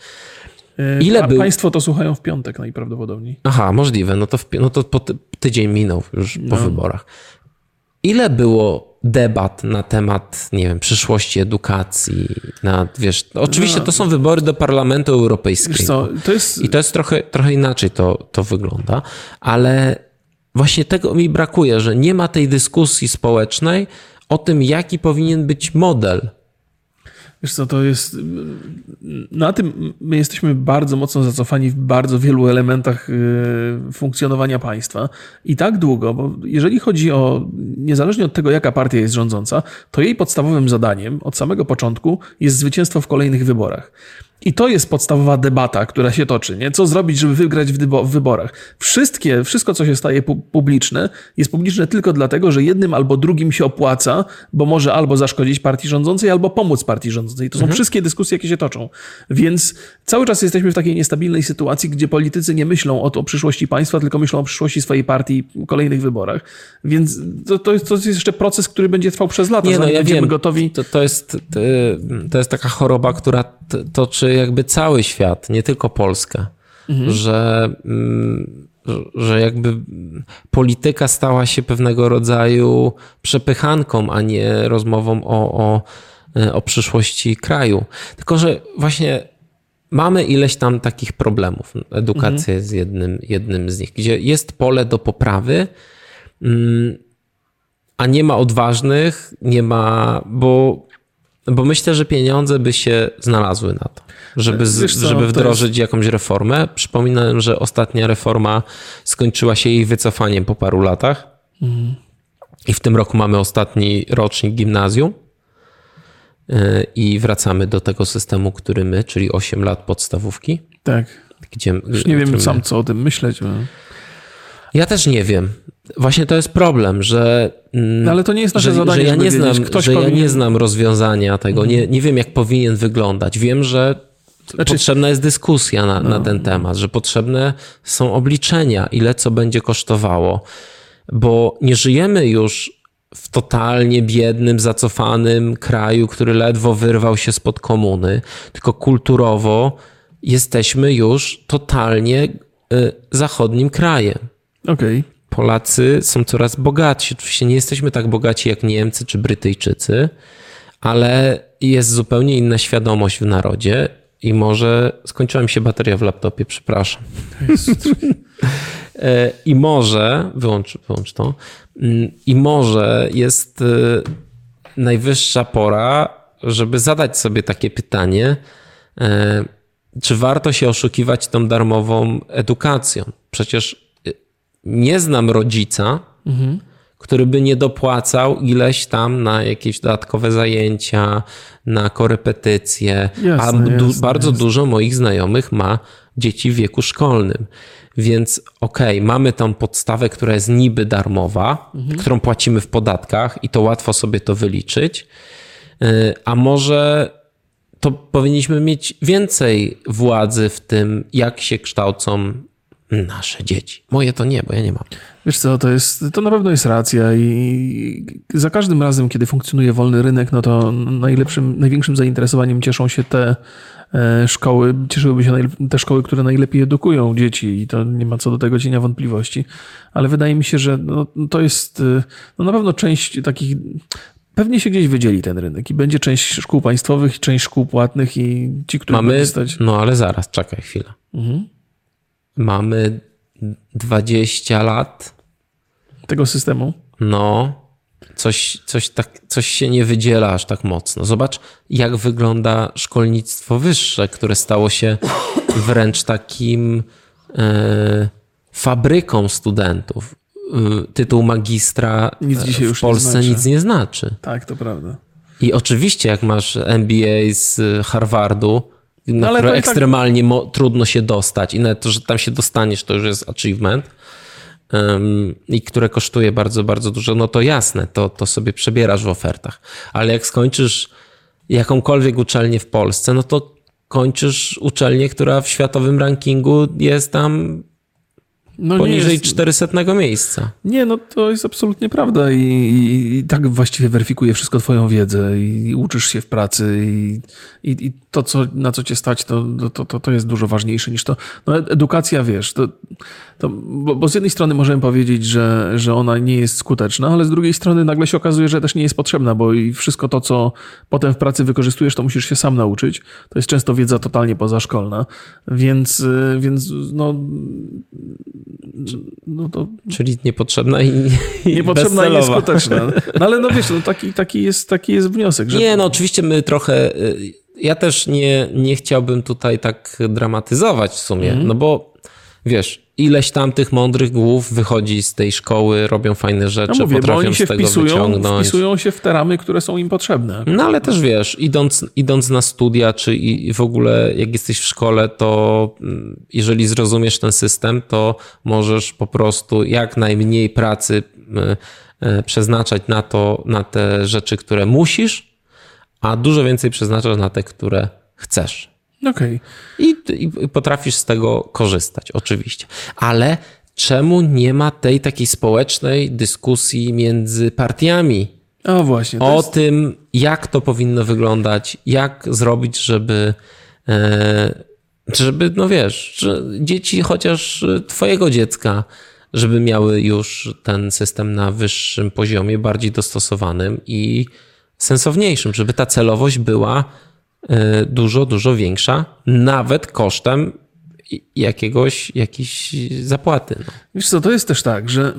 E, ile był- Państwo to słuchają w piątek najprawdopodobniej. Aha, możliwe. No to, w, no to po ty, tydzień minął już po No. wyborach. Ile było debat na temat, nie wiem, przyszłości edukacji, na, wiesz, oczywiście to są wybory do Parlamentu Europejskiego. To jest... I to jest trochę, trochę inaczej to, to wygląda, ale właśnie tego mi brakuje, że nie ma tej dyskusji społecznej o tym, jaki powinien być model Wiesz co, to jest. Na tym my jesteśmy bardzo mocno zacofani w bardzo wielu elementach y, funkcjonowania państwa. I tak długo, bo jeżeli chodzi o. Niezależnie od tego, jaka partia jest rządząca, to jej podstawowym zadaniem od samego początku jest zwycięstwo w kolejnych wyborach. I to jest podstawowa debata, która się toczy. Nie? Co zrobić, żeby wygrać w, wyborach? Wszystkie, wszystko, co się staje pu publiczne, jest publiczne tylko dlatego, że jednym albo drugim się opłaca, bo może albo zaszkodzić partii rządzącej, albo pomóc partii rządzącej. To są mhm. wszystkie dyskusje, jakie się toczą. Więc cały czas jesteśmy w takiej niestabilnej sytuacji, gdzie politycy nie myślą o, o przyszłości państwa, tylko myślą o przyszłości swojej partii w kolejnych wyborach. Więc to, to, jest, to jest jeszcze proces, który będzie trwał przez lata, nie, no, ja będziemy wiem. gotowi. To, to, jest, to jest taka choroba, która toczy jakby cały świat, nie tylko Polskę, mhm. że, mm, że jakby polityka stała się pewnego rodzaju przepychanką, a nie rozmową o, o, o przyszłości kraju. Tylko, że właśnie mamy ileś tam takich problemów. Edukacja mhm. jest jednym, jednym z nich, gdzie jest pole do poprawy, mm, a nie ma odważnych, nie ma, bo bo myślę, że pieniądze by się znalazły na to, żeby, z, co, żeby wdrożyć jest... jakąś reformę. Przypominam, że ostatnia reforma skończyła się jej wycofaniem po paru latach. Mhm. I w tym roku mamy ostatni rocznik gimnazjum. Y, I wracamy do tego systemu, który my, czyli 8 lat podstawówki. Tak. Gdzie, Już nie wiem sam, co o tym myśleć. Bo... Ja też nie wiem. Właśnie to jest problem, że. No ale to nie jest nasze że, zadanie, że ja nie znam, Ktoś że powinien... ja nie znam rozwiązania tego. Nie, nie wiem, jak powinien wyglądać. Wiem, że znaczy... potrzebna jest dyskusja na, no. na ten temat, że potrzebne są obliczenia, ile co będzie kosztowało, bo nie żyjemy już w totalnie biednym, zacofanym kraju, który ledwo wyrwał się spod komuny, tylko kulturowo jesteśmy już totalnie y, zachodnim krajem. Okay. Polacy są coraz bogatsi. Oczywiście nie jesteśmy tak bogaci jak Niemcy czy Brytyjczycy, ale jest zupełnie inna świadomość w narodzie i może skończyła mi się bateria w laptopie, przepraszam. <laughs> I może, wyłącz, wyłącz to, mm, i może jest e, najwyższa pora, żeby zadać sobie takie pytanie, e, czy warto się oszukiwać tą darmową edukacją? Przecież nie znam rodzica, mhm. który by nie dopłacał ileś tam na jakieś dodatkowe zajęcia, na korepetycje, jasne, a du jasne, bardzo jasne. dużo moich znajomych ma dzieci w wieku szkolnym. Więc okej, okay, mamy tą podstawę, która jest niby darmowa, mhm. którą płacimy w podatkach i to łatwo sobie to wyliczyć. Y, a może to powinniśmy mieć więcej władzy w tym, jak się kształcą nasze dzieci. Moje to nie, bo ja nie mam. Wiesz co, to, jest, to na pewno jest racja i za każdym razem, kiedy funkcjonuje wolny rynek, no to najlepszym, największym zainteresowaniem cieszą się te e, szkoły, cieszyłyby się te szkoły, które najlepiej edukują dzieci i to nie ma co do tego cienia wątpliwości. Ale wydaje mi się, że no, to jest e, no, na pewno część takich Pewnie się gdzieś wydzieli ten rynek i będzie część szkół państwowych, część szkół płatnych i ci, którzy Mamy, stać... No ale zaraz, czekaj chwilę. Mhm mamy 20 lat. Tego systemu? No, coś, coś, tak, coś się nie wydziela aż tak mocno. Zobacz, jak wygląda szkolnictwo wyższe, które stało się wręcz takim e, fabryką studentów. E, tytuł magistra nic w Polsce nie nic nie znaczy. Tak, to prawda. I oczywiście, jak masz MBA z Harvardu, na no, które tak- ekstremalnie tak... trudno się dostać i nawet to, że tam się dostaniesz, to już jest achievement um, i które kosztuje bardzo, bardzo dużo, no to jasne, to, to sobie przebierasz w ofertach. Ale jak skończysz jakąkolwiek uczelnię w Polsce, no to kończysz uczelnię, która w światowym rankingu jest tam No poniżej jest- 400 miejsca. Nie, no to jest absolutnie prawda i, i, i tak właściwie weryfikuje wszystko twoją wiedzę i, uczysz się w pracy i, i, i to, co, na co cię stać, to, to, to, to jest dużo ważniejsze niż to. No ed- edukacja, wiesz, to, to, bo, bo z jednej strony możemy powiedzieć, że, że ona nie jest skuteczna, ale z drugiej strony nagle się okazuje, że też nie jest potrzebna, bo i wszystko to, co potem w pracy wykorzystujesz, to musisz się sam nauczyć. To jest często wiedza totalnie pozaszkolna, więc, y, więc no, no to Czyli niepotrzebna i, i niepotrzebna i bezcelowa. nieskuteczna. No ale no wiesz, no taki, taki, jest, taki jest wniosek, że Nie, no oczywiście my trochę. y, Ja też nie, nie chciałbym tutaj tak dramatyzować w sumie, Mhm. no bo wiesz, ileś tam tych mądrych głów wychodzi z tej szkoły, robią fajne rzeczy, no mówię, potrafią oni się z tego wpisują, wyciągnąć. wpisują się w te ramy, które są im potrzebne. No ale też wiesz, idąc, idąc na studia, czy i w ogóle jak jesteś w szkole, to mm, jeżeli zrozumiesz ten system, to możesz po prostu jak najmniej pracy y, y, przeznaczać na to, na te rzeczy, które musisz, a dużo więcej przeznaczasz na te, które chcesz. Okej. I, I potrafisz z tego korzystać, oczywiście. Ale czemu nie ma tej takiej społecznej dyskusji między partiami? A właśnie, o jest, tym, jak to powinno wyglądać, jak zrobić, żeby, e, żeby no wiesz, że dzieci chociaż twojego dziecka, żeby miały już ten system na wyższym poziomie, bardziej dostosowanym i sensowniejszym, żeby ta celowość była dużo, dużo większa, nawet kosztem jakiegoś, jakiejś zapłaty. No. wiesz co, to jest też tak, że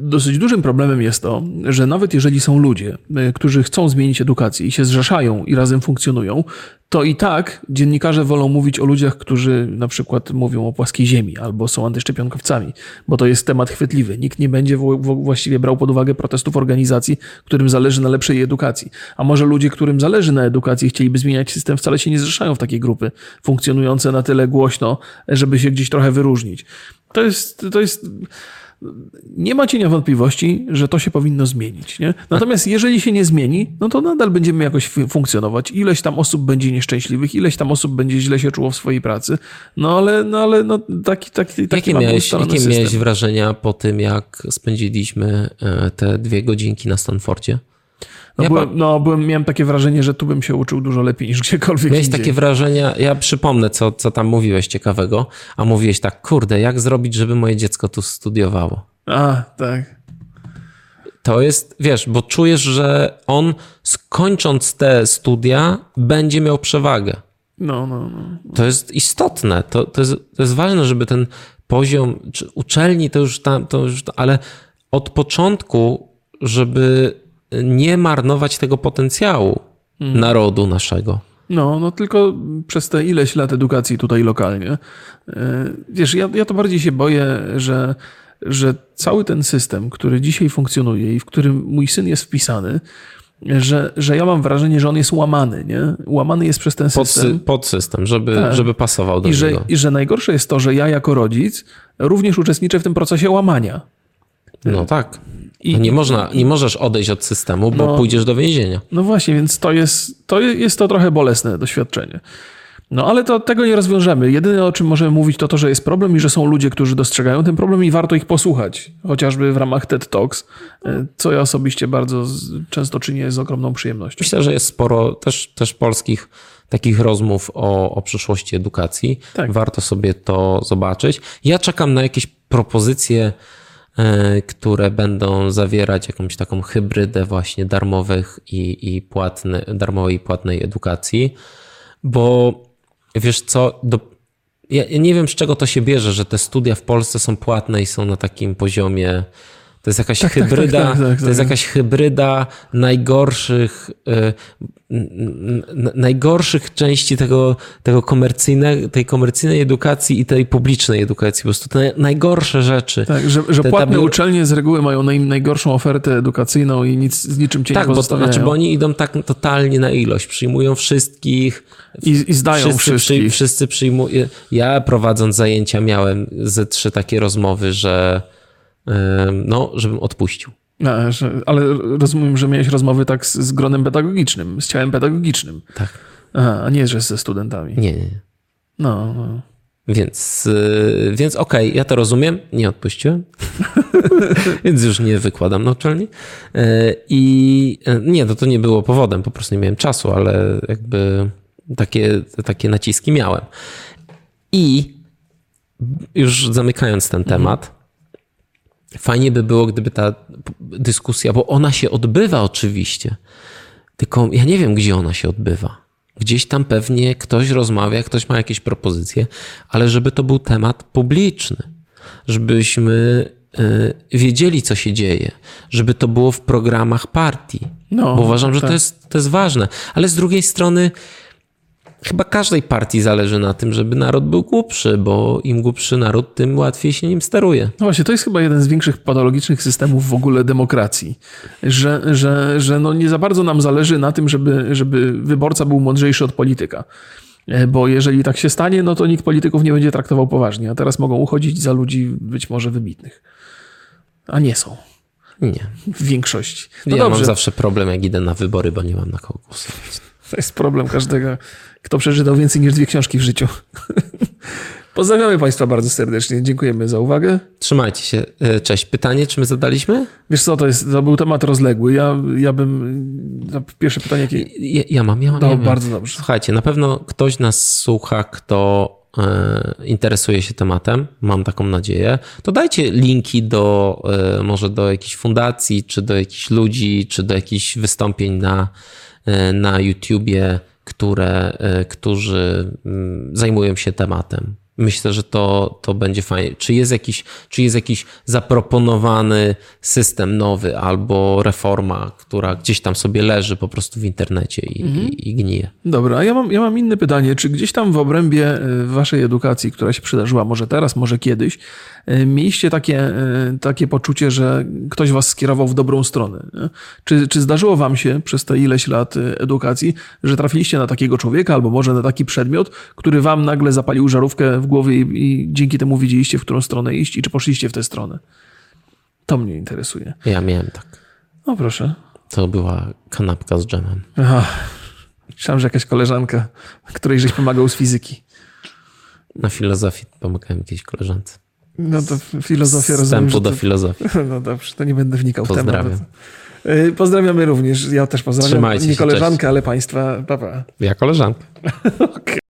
dosyć dużym problemem jest to, że nawet jeżeli są ludzie, y, którzy chcą zmienić edukację i się zrzeszają i razem funkcjonują, to i tak dziennikarze wolą mówić o ludziach, którzy na przykład mówią o płaskiej ziemi albo są antyszczepionkowcami, bo to jest temat chwytliwy. Nikt nie będzie właściwie brał pod uwagę protestów organizacji, którym zależy na lepszej edukacji. A może ludzie, którym zależy na edukacji chcieliby zmieniać system, wcale się nie zrzeszają w takie grupy funkcjonujące na tyle głośno, żeby się gdzieś trochę wyróżnić. To jest, to jest nie ma cienia wątpliwości, że to się powinno zmienić. Nie? Natomiast jeżeli się nie zmieni, no to nadal będziemy jakoś fu- funkcjonować. Ileś tam osób będzie nieszczęśliwych, ileś tam osób będzie źle się czuło w swojej pracy. No ale, no, ale no, taki, taki, taki Jakie, miałeś, jakie system. miałeś wrażenia po tym, jak spędziliśmy e, te dwie godzinki na Stanfordzie? No, Ja byłem, no byłem, miałem takie wrażenie, że tu bym się uczył dużo lepiej niż gdziekolwiek Miałeś indziej. takie wrażenia, ja przypomnę, co, co tam mówiłeś ciekawego, a mówiłeś tak, kurde, jak zrobić, żeby moje dziecko tu studiowało? A, tak. To jest, wiesz, bo czujesz, że on skończąc te studia będzie miał przewagę. No, no, no. To jest istotne, to, to, jest, to jest ważne, żeby ten poziom czy uczelni to już tam, to już, ale od początku, żeby nie marnować tego potencjału narodu naszego. No, no tylko przez te ileś lat edukacji tutaj lokalnie. e, Wiesz, ja, ja to bardziej się boję, że, że cały ten system, który dzisiaj funkcjonuje i w którym mój syn jest wpisany, że, że ja mam wrażenie, że on jest łamany, nie? Łamany jest przez ten Pod, system. pod system, żeby, Tak. żeby pasował do I że, niego. I że najgorsze jest to, że ja jako rodzic również uczestniczę w tym procesie łamania. No tak. I- No nie, można, nie możesz odejść od systemu, bo No. pójdziesz do więzienia. No właśnie, więc to jest, to je- jest to trochę bolesne doświadczenie. No ale to tego nie rozwiążemy. Jedyne o czym możemy mówić to to, że jest problem i że są ludzie, którzy dostrzegają ten problem i warto ich posłuchać. Chociażby w ramach TED Talks, e, co ja osobiście bardzo często czynię z ogromną przyjemnością. Myślę, że jest sporo też, też polskich takich rozmów o, o przyszłości edukacji. Tak. Warto sobie to zobaczyć. Ja czekam na jakieś propozycje, które będą zawierać jakąś taką hybrydę właśnie darmowych i, i płatny, darmowej i płatnej edukacji, bo wiesz co, do, ja nie wiem z czego to się bierze, że te studia w Polsce są płatne i są na takim poziomie. To jest jakaś tak, tak, hybryda, tak, tak, to jest tak. jakaś hybryda najgorszych, n- najgorszych części tego, tego komercyjne, tej komercyjnej edukacji i tej publicznej edukacji. Po prostu te najgorsze rzeczy. Tak, że, że Te płatne uczelnie z reguły mają naj, najgorszą ofertę edukacyjną i nic, z niczym cię Tak, nie bo to znaczy, bo oni idą tak totalnie na ilość. Przyjmują wszystkich, I, I zdają wszyscy, wszystkich. przy, wszyscy przyjmują. Ja prowadząc zajęcia miałem ze trzy takie rozmowy, że no, żebym odpuścił. Że, ale rozumiem, że miałeś rozmowy tak z, z gronem pedagogicznym, z ciałem pedagogicznym. Tak. Aha, a nie, że ze studentami. Nie, nie. nie. No, no. Więc, y, więc okej, ja to rozumiem, nie odpuściłem, <laughs> więc już nie wykładam na uczelni. Y, I y, nie, to, to nie było powodem, po prostu nie miałem czasu, ale jakby takie, takie naciski miałem. I już zamykając ten temat, fajnie by było, gdyby ta dyskusja, bo ona się odbywa oczywiście, tylko ja nie wiem, gdzie ona się odbywa. Gdzieś tam pewnie ktoś rozmawia, ktoś ma jakieś propozycje, ale żeby to był temat publiczny, żebyśmy y, wiedzieli, co się dzieje, żeby to było w programach partii. No, bo uważam, że tak. to, jest, to jest ważne. Ale z drugiej strony, chyba każdej partii zależy na tym, żeby naród był głupszy, bo im głupszy naród, tym łatwiej się nim steruje. No właśnie, to jest chyba jeden z większych patologicznych systemów w ogóle demokracji, że, że, że no nie za bardzo nam zależy na tym, żeby, żeby wyborca był mądrzejszy od polityka. E, Bo jeżeli tak się stanie, no to nikt polityków nie będzie traktował poważnie, a teraz mogą uchodzić za ludzi być może wybitnych. A nie są. Nie. W większości. No ja dobrze, mam zawsze problem, jak idę na wybory, bo nie mam na kogo głosować. To jest problem każdego, kto przeczytał więcej niż dwie książki w życiu. <laughs> Pozdrawiamy Państwa bardzo serdecznie. Dziękujemy za uwagę. Trzymajcie się. E, Cześć. Pytanie, czy my zadaliśmy? Wiesz co, to, jest, to był temat rozległy. Ja, ja bym... to Pierwsze pytanie, jakie... Ja, ja mam, ja mam. No, ja bardzo dobrze. Słuchajcie, na pewno ktoś nas słucha, kto e, interesuje się tematem, mam taką nadzieję, to dajcie linki do e, może do jakiejś fundacji, czy do jakichś ludzi, czy do jakichś wystąpień na, na YouTubie, które, e, którzy mm, zajmują się tematem. Myślę, że to, to będzie fajnie. Czy jest, jakiś, czy jest jakiś zaproponowany system nowy albo reforma, która gdzieś tam sobie leży po prostu w internecie i, i, i gnije? Dobra, a ja mam, ja mam inne pytanie. Czy gdzieś tam w obrębie y, waszej edukacji, która się przydarzyła, może teraz, może kiedyś, y, mieliście takie, y, takie poczucie, że ktoś was skierował w dobrą stronę? nie? Czy, czy zdarzyło wam się przez te ileś lat edukacji, że trafiliście na takiego człowieka albo może na taki przedmiot, który wam nagle zapalił żarówkę w głowie i, i dzięki temu wiedzieliście, w którą stronę iść i czy poszliście w tę stronę? To mnie interesuje. Ja miałem tak. No proszę. To była kanapka z dżemem. Aha. Myślałem, że jakaś koleżanka, której żeś pomagał z fizyki. Na filozofii pomagałem jakiejś koleżance. No to filozofia rozumiem, Wstępu do to... filozofii. <laughs> No dobrze, to nie będę wnikał w temat. Pozdrawiam. Y, Pozdrawiamy również. Ja też pozdrawiam Trzymajcie nie koleżankę, ale państwa. Pa, pa. Ja koleżanka. <laughs>